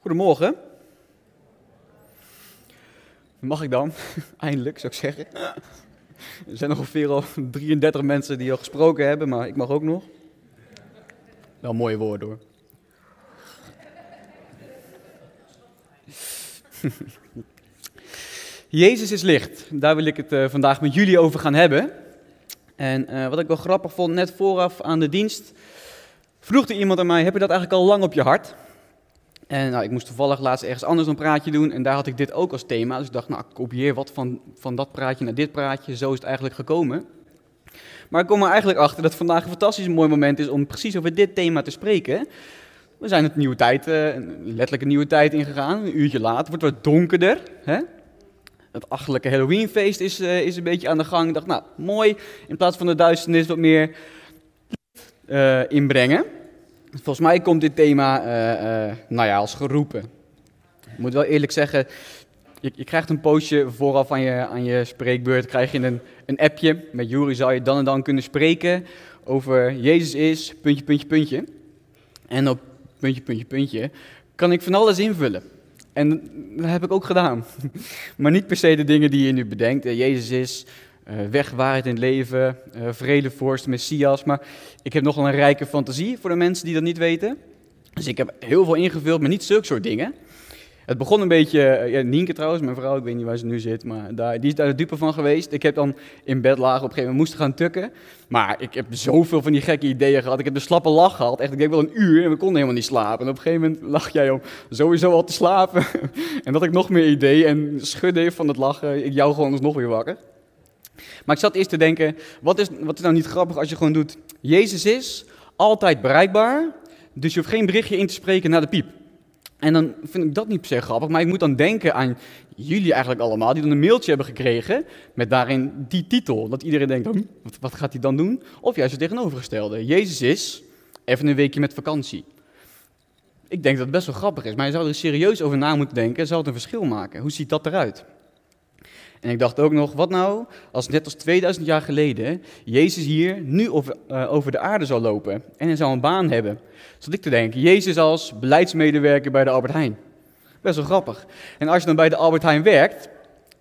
Goedemorgen. Mag ik dan? Eindelijk, zou ik zeggen. Er zijn nog ongeveer al 33 mensen die al gesproken hebben, maar ik mag ook nog. Wel mooie woorden hoor. Jezus is licht. Daar wil ik het uh, vandaag met jullie over gaan hebben. En uh, wat ik wel grappig vond, net vooraf aan de dienst, vroeg er iemand aan mij: Heb je dat eigenlijk al lang op je hart? En nou, ik moest toevallig laatst ergens anders een praatje doen en daar had ik dit ook als thema. Dus ik dacht, nou, ik kopieer wat van, van dat praatje naar dit praatje. Zo is het eigenlijk gekomen. Maar ik kom er eigenlijk achter dat vandaag een fantastisch mooi moment is om precies over dit thema te spreken. We zijn het nieuwe tijd, uh, letterlijk een nieuwe tijd ingegaan. Een uurtje later wordt het wat donkerder. Hè? Het achtelijke Halloweenfeest is, uh, is een beetje aan de gang. Ik dacht, nou, mooi, in plaats van de duisternis wat meer uh, inbrengen. Volgens mij komt dit thema, uh, nou ja, als geroepen. Ik moet wel eerlijk zeggen, je, je, krijgt een postje vooraf aan je, aan je spreekbeurt, krijg je een, een appje. Met Jury zou je dan en dan kunnen spreken over Jezus is, puntje, puntje, puntje. En op puntje, puntje, puntje kan ik van alles invullen. En dat heb ik ook gedaan. maar niet per se de dingen die je nu bedenkt. Jezus is, uh, weg, in het leven, uh, vredevorst, Messias. Maar ik heb nogal een rijke fantasie voor de mensen die dat niet weten. Dus ik heb heel veel ingevuld, maar niet zulke soort dingen. Het begon een beetje, ja, Nienke trouwens, mijn vrouw, ik weet niet waar ze nu zit, maar daar, die is daar de dupe van geweest. Ik heb dan in bed lagen, op een gegeven moment moest gaan tukken. Maar ik heb zoveel van die gekke ideeën gehad. Ik heb de slappe lach gehad, echt, ik denk wel een uur en we konden helemaal niet slapen. En op een gegeven moment lag jij om sowieso al te slapen. en dat ik nog meer ideeën en schudde van het lachen, ik jou gewoon nog weer wakker. Maar ik zat eerst te denken, wat is, wat is nou niet grappig als je gewoon doet, Jezus is altijd bereikbaar, dus je hoeft geen berichtje in te spreken naar de piep. En dan vind ik dat niet per se grappig, maar ik moet dan denken aan jullie eigenlijk allemaal, die dan een mailtje hebben gekregen met daarin die titel. Dat iedereen denkt, hm, wat, wat gaat hij dan doen? Of juist het tegenovergestelde. Jezus is even een weekje met vakantie. Ik denk dat het best wel grappig is, maar je zou er serieus over na moeten denken, zou het een verschil maken? Hoe ziet dat eruit? En ik dacht ook nog, wat nou als net als 2000 jaar geleden Jezus hier nu over, uh, over de aarde zou lopen en hij zou een baan hebben. Zat ik te denken, Jezus als beleidsmedewerker bij de Albert Heijn. Best wel grappig. En als je dan bij de Albert Heijn werkt,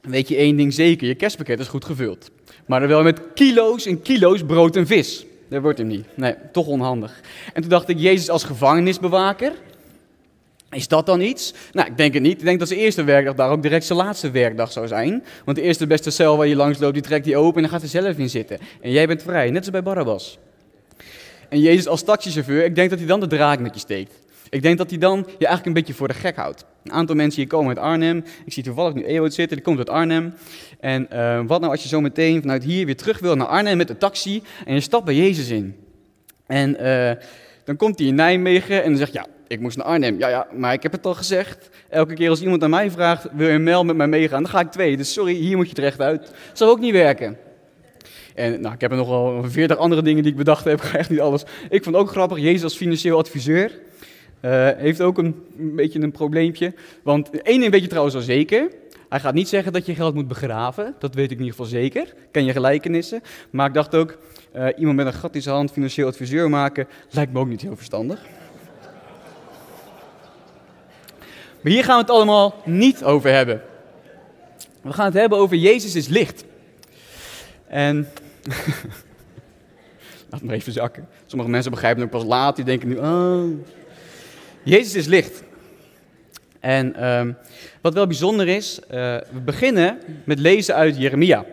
weet je één ding zeker, je kerstpakket is goed gevuld. Maar dan wel met kilo's en kilo's brood en vis. Dat wordt hem niet. Nee, toch onhandig. En toen dacht ik, Jezus als gevangenisbewaker, is dat dan iets? Nou, ik denk het niet. Ik denk dat zijn eerste werkdag daar ook direct zijn laatste werkdag zou zijn. Want de eerste beste cel waar je langs loopt, die trekt hij open en dan gaat hij zelf in zitten. En jij bent vrij, net als bij Barabbas. En Jezus als taxichauffeur, ik denk dat hij dan de draak met je steekt. Ik denk dat hij dan je eigenlijk een beetje voor de gek houdt. Een aantal mensen hier komen uit Arnhem. Ik zie toevallig nu Ewout zitten, die komt uit Arnhem. En uh, wat nou als je zo meteen vanuit hier weer terug wil naar Arnhem met de taxi en je stapt bij Jezus in. En uh, dan komt hij in Nijmegen en dan zegt ja, ik moest naar Arnhem. Ja, ja, maar ik heb het al gezegd. Elke keer als iemand aan mij vraagt, wil je een mail met mij meegaan, dan ga ik twee. Dus sorry, hier moet je terecht uit. Zou ook niet werken. En nou, ik heb er nogal veertig andere dingen die ik bedacht heb. Ik ga echt niet alles. Ik vond ook grappig, Jezus als financieel adviseur uh, heeft ook een, beetje een probleempje. Want één ding weet je trouwens al zeker. Hij gaat niet zeggen dat je geld moet begraven. Dat weet ik in ieder geval zeker. Ken je gelijkenissen. Maar ik dacht ook, uh, iemand met een gat in zijn hand financieel adviseur maken, lijkt me ook niet heel verstandig. Maar hier gaan we het allemaal niet over hebben. We gaan het hebben over Jezus is licht. En. Laat me even zakken. Sommige mensen begrijpen het ook pas laat. Die denken nu: oh. Jezus is licht. En um, wat wel bijzonder is, uh, we beginnen met lezen uit Jeremia.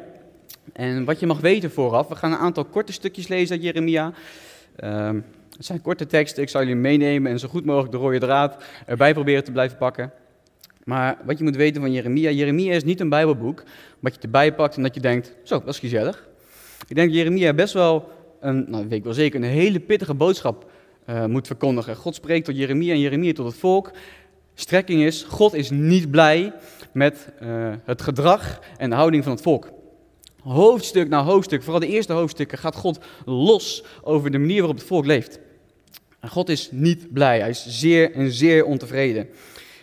En wat je mag weten vooraf, we gaan een aantal korte stukjes lezen uit Jeremia. Um, het zijn korte teksten, ik zal jullie meenemen en zo goed mogelijk de rode draad erbij proberen te blijven pakken. Maar wat je moet weten van Jeremia, Jeremia is niet een bijbelboek, wat je erbij pakt en dat je denkt, zo, dat is gezellig. Ik denk dat Jeremia best wel, een, nou weet wel zeker, een hele pittige boodschap uh, moet verkondigen. God spreekt tot Jeremia en Jeremia tot het volk. Strekking is, God is niet blij met uh, het gedrag en de houding van het volk. Hoofdstuk na hoofdstuk, vooral de eerste hoofdstukken, gaat God los over de manier waarop het volk leeft. God is niet blij, hij is zeer en zeer ontevreden.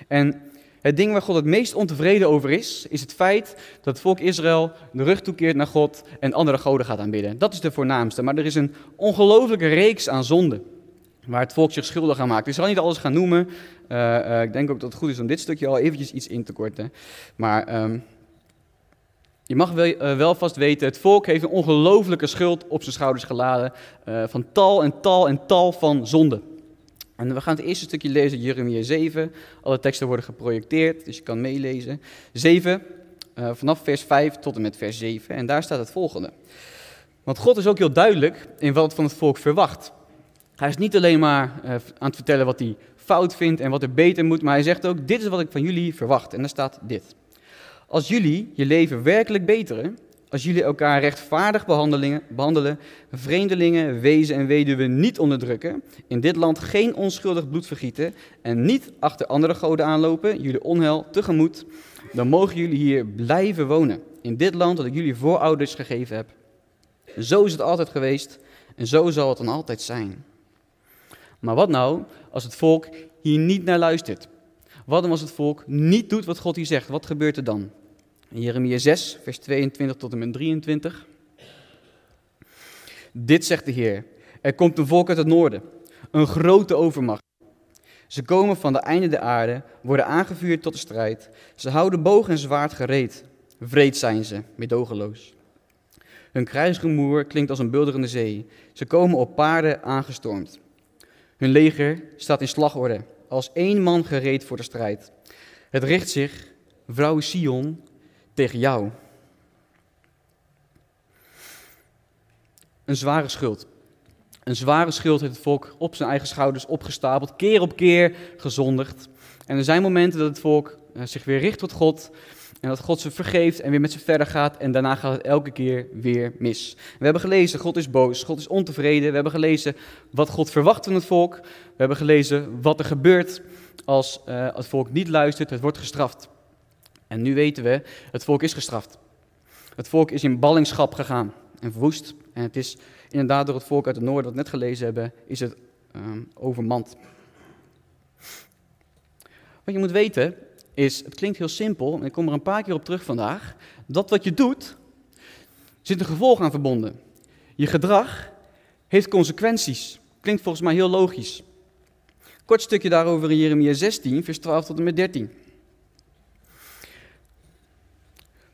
En het ding waar God het meest ontevreden over is, is het feit dat het volk Israël de rug toekeert naar God en andere goden gaat aanbidden. Dat is de voornaamste, maar er is een ongelofelijke reeks aan zonden. waar het volk zich schuldig aan maakt. Ik zal niet alles gaan noemen. Uh, ik denk ook dat het goed is om dit stukje al eventjes iets in te korten. Maar um, je mag wel, uh, wel, vast weten, het volk heeft een ongelofelijke schuld op zijn schouders geladen. Uh, van tal en tal en tal van zonden. En we gaan het eerste stukje lezen, Jeremia 7. Alle teksten worden geprojecteerd, dus je kan meelezen. 7, vanaf vers 5 tot en met vers 7. En daar staat het volgende. Want God is ook heel duidelijk in wat het van het volk verwacht. Hij is niet alleen maar aan het vertellen wat hij fout vindt en wat er beter moet, maar hij zegt ook: Dit is wat ik van jullie verwacht. En daar staat dit. Als jullie je leven werkelijk beteren, als jullie elkaar rechtvaardig behandelen, vreemdelingen, wezen en weduwen niet onderdrukken, in dit land geen onschuldig bloed vergieten en niet achter andere goden aanlopen, jullie onheil tegemoet, dan mogen jullie hier blijven wonen, in dit land dat ik jullie voorouders gegeven heb. Zo is het altijd geweest en zo zal het dan altijd zijn. Maar wat nou als het volk hier niet naar luistert? Wat dan als het volk niet doet wat God hier zegt? Wat gebeurt er dan? Jeremia 6, vers 22 tot en met 23. Dit zegt de Heer. Er komt een volk uit het noorden, een grote overmacht. Ze komen van de einde der aarde, worden aangevuurd tot de strijd. Ze houden boog en zwaard gereed. Vreed zijn ze, medogeloos. Hun kruisgemoer klinkt als een bulderende zee. Ze komen op paarden aangestormd. Hun leger staat in slagorde, als één man gereed voor de strijd. Het richt zich, vrouw Sion, tegen jou. Een zware schuld. Een zware schuld heeft het volk op zijn eigen schouders opgestapeld, keer op keer gezondigd. En er zijn momenten dat het volk eh, zich weer richt tot God en dat God ze vergeeft en weer met ze verder gaat. En daarna gaat het elke keer weer mis. We hebben gelezen, God is boos, God is ontevreden. We hebben gelezen wat God verwacht van het volk. We hebben gelezen wat er gebeurt als uh, het volk niet luistert. Het wordt gestraft. En nu weten we, het volk is gestraft. Het volk is in ballingschap gegaan en verwoest. En het is inderdaad door het volk uit het noorden, dat we net gelezen hebben, is het um, overmand. Wat je moet weten, is, het klinkt heel simpel, en ik kom er een paar keer op terug vandaag, dat wat je doet, zit een gevolg aan verbonden. Je gedrag heeft consequenties. Klinkt volgens mij heel logisch. Kort stukje daarover in Jeremia 16, vers 12 tot en met 13.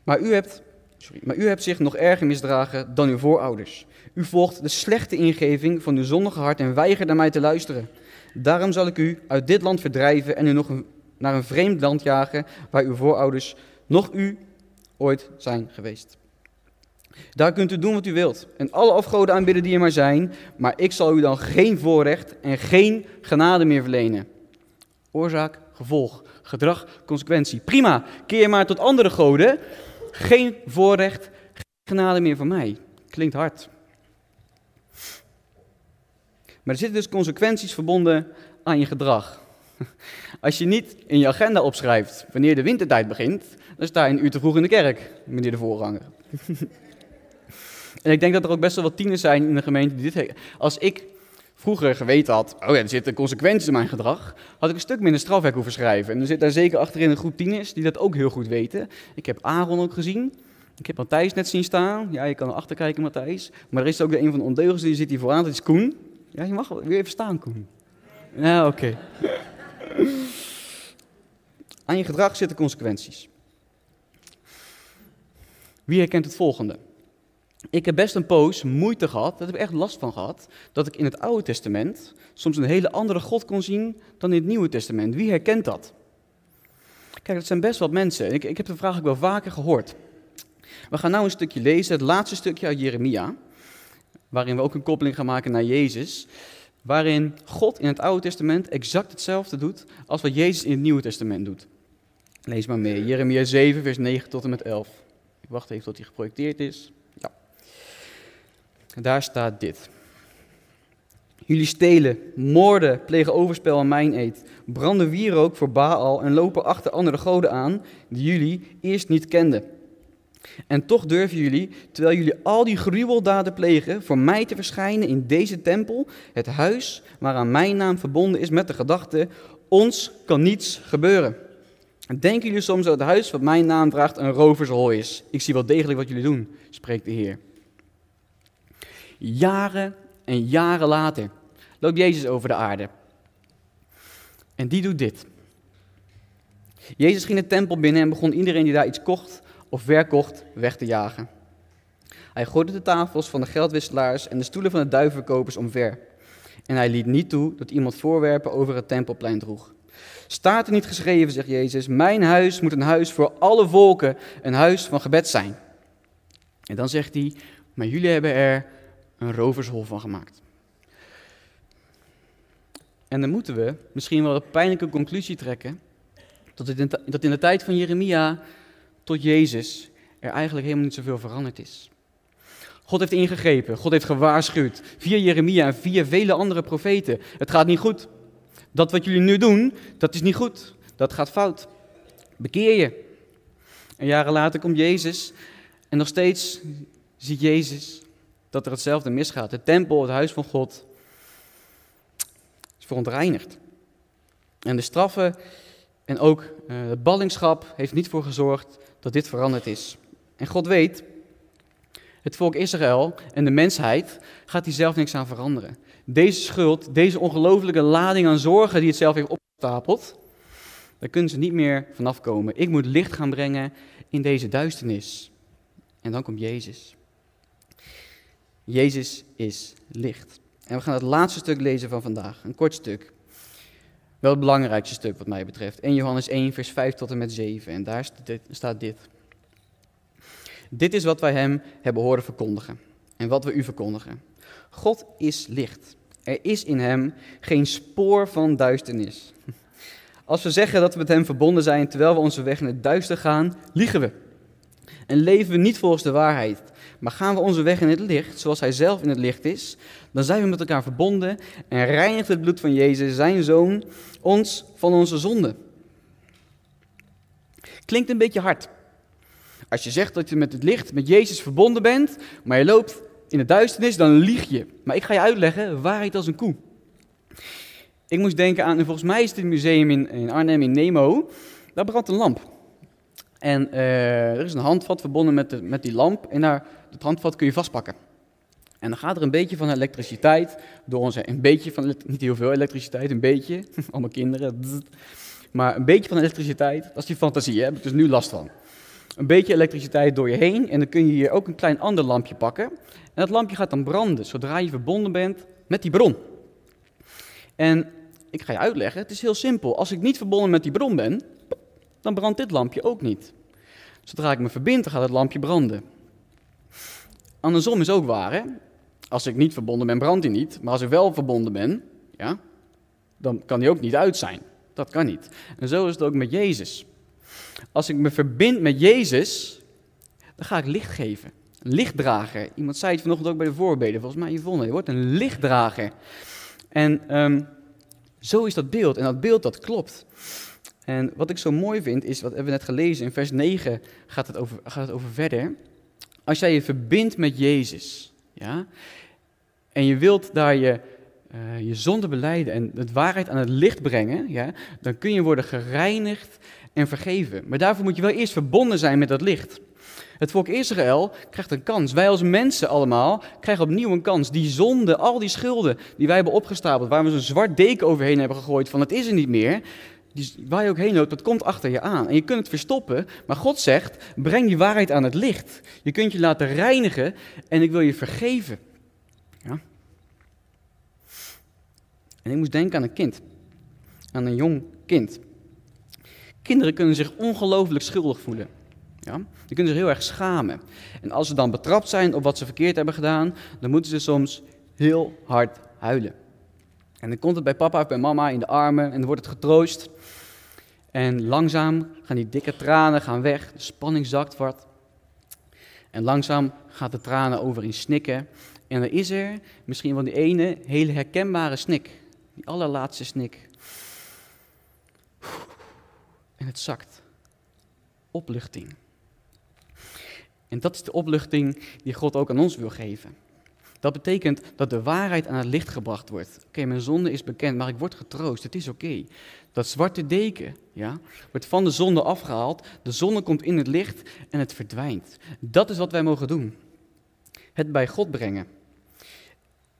Maar u hebt, sorry, maar u hebt zich nog erger misdragen dan uw voorouders. U volgt de slechte ingeving van uw zondige hart en weigert naar mij te luisteren. Daarom zal ik u uit dit land verdrijven en u nog naar een vreemd land jagen waar uw voorouders, nog u, ooit zijn geweest. Daar kunt u doen wat u wilt en alle afgoden aanbidden die er maar zijn, maar ik zal u dan geen voorrecht en geen genade meer verlenen. Oorzaak, gevolg, gedrag, consequentie. Prima, keer maar tot andere goden. Geen voorrecht, geen genade meer van mij. Klinkt hard. Maar er zitten dus consequenties verbonden aan je gedrag. Als je niet in je agenda opschrijft wanneer de wintertijd begint, dan sta je een uur te vroeg in de kerk, meneer de voorganger. en ik denk dat er ook best wel wat tieners zijn in de gemeente die dit Als ik vroeger geweten had, oh ja, er zitten consequenties in mijn gedrag, had ik een stuk minder strafwerk hoeven schrijven. En er zit daar zeker achterin een groep tieners die dat ook heel goed weten. Ik heb Aaron ook gezien. Ik heb Matthijs net zien staan. Ja, je kan erachter kijken, Matthijs. Maar er is ook de een van de ondeugers die zit hier vooraan, dat is Koen. Ja, je mag weer even staan, Koen. Ja, oké. Aan je gedrag zitten consequenties. Wie herkent het volgende? Ik heb best een poos moeite gehad, daar heb ik echt last van gehad, dat ik in het Oude Testament soms een hele andere God kon zien dan in het Nieuwe Testament. Wie herkent dat? Kijk, dat zijn best wat mensen. Ik, ik heb de vraag ook wel vaker gehoord. We gaan nu een stukje lezen, het laatste stukje uit Jeremia, waarin we ook een koppeling gaan maken naar Jezus waarin God in het Oude Testament exact hetzelfde doet als wat Jezus in het Nieuwe Testament doet. Lees maar mee, Jeremia 7, vers 9 tot en met 11. Ik wacht even tot hij geprojecteerd is. Daar staat dit. Jullie stelen, moorden, plegen overspel aan mijn eet, branden wierook voor Baal en lopen achter andere goden aan die jullie eerst niet kenden. En toch durven jullie, terwijl jullie al die gruweldaden plegen, voor mij te verschijnen in deze tempel, het huis waaraan mijn naam verbonden is met de gedachte, ons kan niets gebeuren. Denken jullie soms dat het huis wat mijn naam draagt een rovershooi is? Ik zie wel degelijk wat jullie doen, spreekt de Heer. Jaren en jaren later loopt Jezus over de aarde. En die doet dit. Jezus ging de tempel binnen en begon iedereen die daar iets kocht of verkocht weg te jagen. Hij gooide de tafels van de geldwisselaars en de stoelen van de duivenverkopers omver. En hij liet niet toe dat iemand voorwerpen over het tempelplein droeg. Staat er niet geschreven, zegt Jezus, mijn huis moet een huis voor alle volken, een huis van gebed zijn. En dan zegt hij, maar jullie hebben er een rovershol van gemaakt. En dan moeten we misschien wel een pijnlijke conclusie trekken, dat in de tijd van Jeremia tot Jezus er eigenlijk helemaal niet zoveel veranderd is. God heeft ingegrepen, God heeft gewaarschuwd, via Jeremia en via vele andere profeten. Het gaat niet goed. Dat wat jullie nu doen, dat is niet goed. Dat gaat fout. Bekeer je. En jaren later komt Jezus en nog steeds ziet Jezus dat er hetzelfde misgaat. De tempel, het huis van God, is verontreinigd. En de straffen en ook uh, het ballingschap heeft niet voor gezorgd dat dit veranderd is. En God weet, het volk Israël en de mensheid gaat hier zelf niks aan veranderen. Deze schuld, deze ongelofelijke lading aan zorgen die het zelf heeft opgestapeld, daar kunnen ze niet meer vanaf komen. Ik moet licht gaan brengen in deze duisternis. En dan komt Jezus. Jezus is licht. En we gaan het laatste stuk lezen van vandaag, een kort stuk. Wel het belangrijkste stuk wat mij betreft. 1 Johannes 1, vers 5 tot en met 7. En daar staat dit. Dit is wat wij hem hebben horen verkondigen. En wat we u verkondigen. God is licht. Er is in hem geen spoor van duisternis. Als we zeggen dat we met hem verbonden zijn terwijl we onze weg in het duister gaan, liegen we. En leven we niet volgens de waarheid. Maar gaan we onze weg in het licht, zoals hij zelf in het licht is, dan zijn we met elkaar verbonden en reinigt het bloed van Jezus, zijn zoon, ons van onze zonde. Klinkt een beetje hard. Als je zegt dat je met het licht, met Jezus verbonden bent, maar je loopt in de duisternis, dan lieg je. Maar ik ga je uitleggen waarheid als een koe. Ik moest denken aan, volgens mij is het museum in, in Arnhem in Nemo, daar brandt een lamp. En uh, er is een handvat verbonden met, de, met die lamp en daar, dat handvat kun je vastpakken. En dan gaat er een beetje van elektriciteit door onze, een beetje van, niet heel veel elektriciteit, een beetje, allemaal kinderen, maar een beetje van elektriciteit, dat is die fantasie, hè? heb ik dus nu last van. Een beetje elektriciteit door je heen en dan kun je hier ook een klein ander lampje pakken. En dat lampje gaat dan branden zodra je verbonden bent met die bron. En ik ga je uitleggen, het is heel simpel. Als ik niet verbonden met die bron ben, dan brandt dit lampje ook niet. Zodra ik me verbind, dan gaat het lampje branden. Andersom is ook waar, hè? Als ik niet verbonden ben, brandt hij niet. Maar als ik wel verbonden ben, ja, dan kan hij ook niet uit zijn. Dat kan niet. En zo is het ook met Jezus. Als ik me verbind met Jezus, dan ga ik licht geven. Een lichtdrager. Iemand zei het vanochtend ook bij de voorbeden. Volgens mij Yvonne. Je wordt een lichtdrager. En um, zo is dat beeld. En dat beeld dat klopt. En wat ik zo mooi vind, is wat hebben we net gelezen. In vers 9 gaat het over, gaat het over verder. Als jij je verbindt met Jezus, ja, en je wilt daar je, uh, je zonde beleiden en het waarheid aan het licht brengen, ja, dan kun je worden gereinigd en vergeven. Maar daarvoor moet je wel eerst verbonden zijn met dat licht. Het volk Israël krijgt een kans. Wij als mensen allemaal krijgen opnieuw een kans. Die zonde, al die schulden die wij hebben opgestapeld, waar we zo'n zwart deken overheen hebben gegooid van het is er niet meer, die, waar je ook heen loopt, dat komt achter je aan. En je kunt het verstoppen, maar God zegt, breng die waarheid aan het licht. Je kunt je laten reinigen en ik wil je vergeven. Ja? En ik moest denken aan een kind. Aan een jong kind. Kinderen kunnen zich ongelooflijk schuldig voelen. Ja? Kunnen zich heel erg schamen. En als ze dan betrapt zijn op wat ze verkeerd hebben gedaan, dan moeten ze soms heel hard huilen. En dan komt het bij papa of bij mama in de armen en dan wordt het getroost. En langzaam gaan die dikke tranen gaan weg, de spanning zakt wat. En langzaam gaat de tranen over in snikken. En dan is er misschien wel die ene hele herkenbare snik. Die allerlaatste snik. En het zakt. Opluchting. En dat is de opluchting die God ook aan ons wil geven. Dat betekent dat de waarheid aan het licht gebracht wordt. Oké, mijn zonde is bekend, maar ik word getroost. Het is oké. Dat zwarte deken ja, wordt van de zonde afgehaald. De zonne komt in het licht en het verdwijnt. Dat is wat wij mogen doen. Het bij God brengen.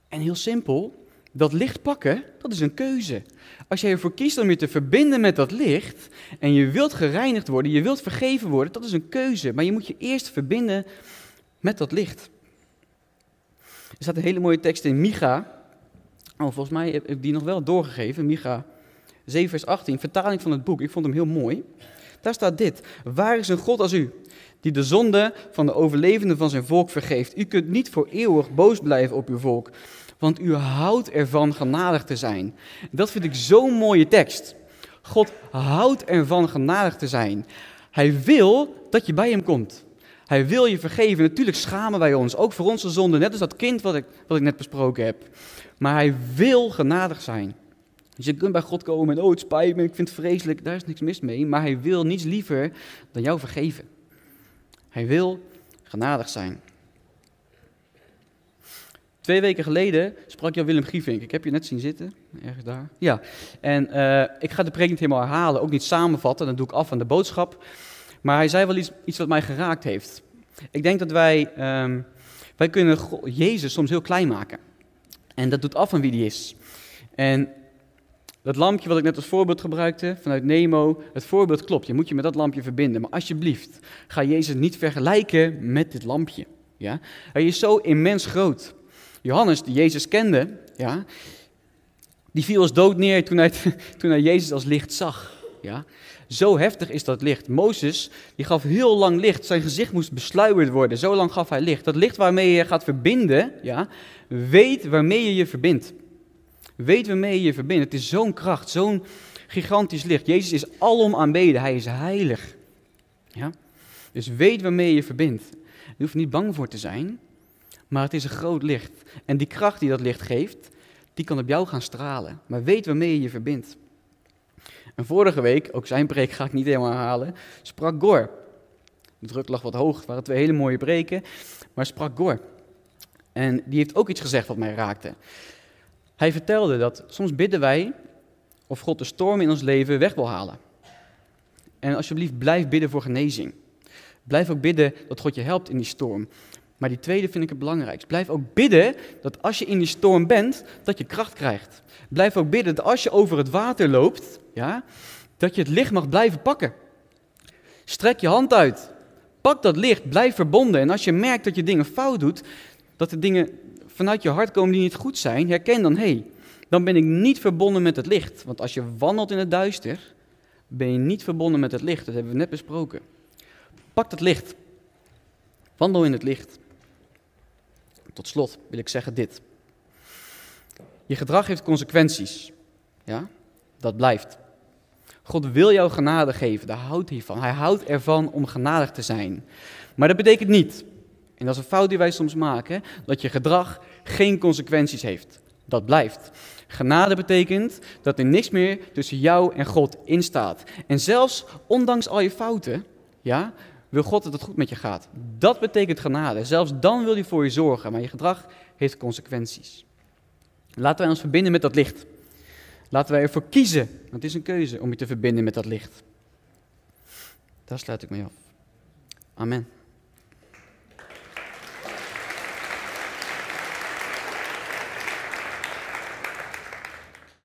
En heel simpel, Dat licht pakken, dat is een keuze. Als jij ervoor kiest om je te verbinden met dat licht en je wilt gereinigd worden, je wilt vergeven worden, dat is een keuze. Maar je moet je eerst verbinden met dat licht. Er staat een hele mooie tekst in Micha. Oh, volgens mij heb ik die nog wel doorgegeven. Micha 7 vers 18, vertaling van het boek. Ik vond hem heel mooi. Daar staat dit. Waar is een God als u, die de zonde van de overlevenden van zijn volk vergeeft? U kunt niet voor eeuwig boos blijven op uw volk, want u houdt ervan genadig te zijn. Dat vind ik zo'n mooie tekst. God houdt ervan genadig te zijn. Hij wil dat je bij hem komt. Hij wil je vergeven. Natuurlijk schamen wij ons, ook voor onze zonde, net als dat kind wat ik, wat ik net besproken heb. Maar hij wil genadig zijn. Dus je kunt bij God komen en, oh het spijt me, ik vind het vreselijk, daar is niks mis mee. Maar hij wil niets liever dan jou vergeven. Hij wil genadig zijn. Twee weken geleden sprak Jan Willem Gievink. Ik heb je net zien zitten, ergens daar. Ja, en uh, ik ga de preek niet helemaal herhalen, ook niet samenvatten, dat doe ik af aan de boodschap. Maar hij zei wel iets, iets wat mij geraakt heeft. Ik denk dat wij, um, wij kunnen Jezus soms heel klein maken. En dat doet af van wie hij is. En dat lampje wat ik net als voorbeeld gebruikte vanuit Nemo, het voorbeeld klopt. Je moet je met dat lampje verbinden. Maar alsjeblieft, ga Jezus niet vergelijken met dit lampje. Ja? Hij is zo immens groot. Johannes, die Jezus kende, ja, die viel als dood neer toen hij, toen hij Jezus als licht zag. Ja? Zo heftig is dat licht. Mozes, die gaf heel lang licht. Zijn gezicht moest besluierd worden. Zo lang gaf hij licht. Dat licht waarmee je gaat verbinden, ja, weet waarmee je je verbindt. Weet waarmee je je verbindt. Het is zo'n kracht, zo'n gigantisch licht. Jezus is alom aanbeden. Hij is heilig. Ja? Dus weet waarmee je je verbindt. Je hoeft niet bang voor te zijn, maar het is een groot licht. En die kracht die dat licht geeft, die kan op jou gaan stralen. Maar weet waarmee je je verbindt. En vorige week, ook zijn preek ga ik niet helemaal halen, sprak Gor. De druk lag wat hoog, het waren twee hele mooie preken, maar sprak Gor. En die heeft ook iets gezegd wat mij raakte. Hij vertelde dat soms bidden wij of God de storm in ons leven weg wil halen. En alsjeblieft, blijf bidden voor genezing. Blijf ook bidden dat God je helpt in die storm. Maar die tweede vind ik het belangrijkst. Blijf ook bidden dat als je in die storm bent, dat je kracht krijgt. Blijf ook bidden dat als je over het water loopt, ja, dat je het licht mag blijven pakken. Strek je hand uit. Pak dat licht, blijf verbonden. En als je merkt dat je dingen fout doet, dat de dingen vanuit je hart komen die niet goed zijn, herken dan, hé, hey, dan ben ik niet verbonden met het licht. Want als je wandelt in het duister, ben je niet verbonden met het licht. Dat hebben we net besproken. Pak dat licht. Wandel in het licht. Tot slot wil ik zeggen dit. Je gedrag heeft consequenties. Ja, dat blijft. God wil jou genade geven, daar houdt hij van. Hij houdt ervan om genadig te zijn. Maar dat betekent niet, en dat is een fout die wij soms maken, dat je gedrag geen consequenties heeft. Dat blijft. Genade betekent dat er niks meer tussen jou en God instaat. En zelfs ondanks al je fouten, ja, wil God dat het goed met je gaat. Dat betekent genade. Zelfs dan wil hij voor je zorgen, maar je gedrag heeft consequenties. Laten wij ons verbinden met dat licht. Laten wij ervoor kiezen, want het is een keuze om je te verbinden met dat licht. Daar sluit ik mee af. Amen.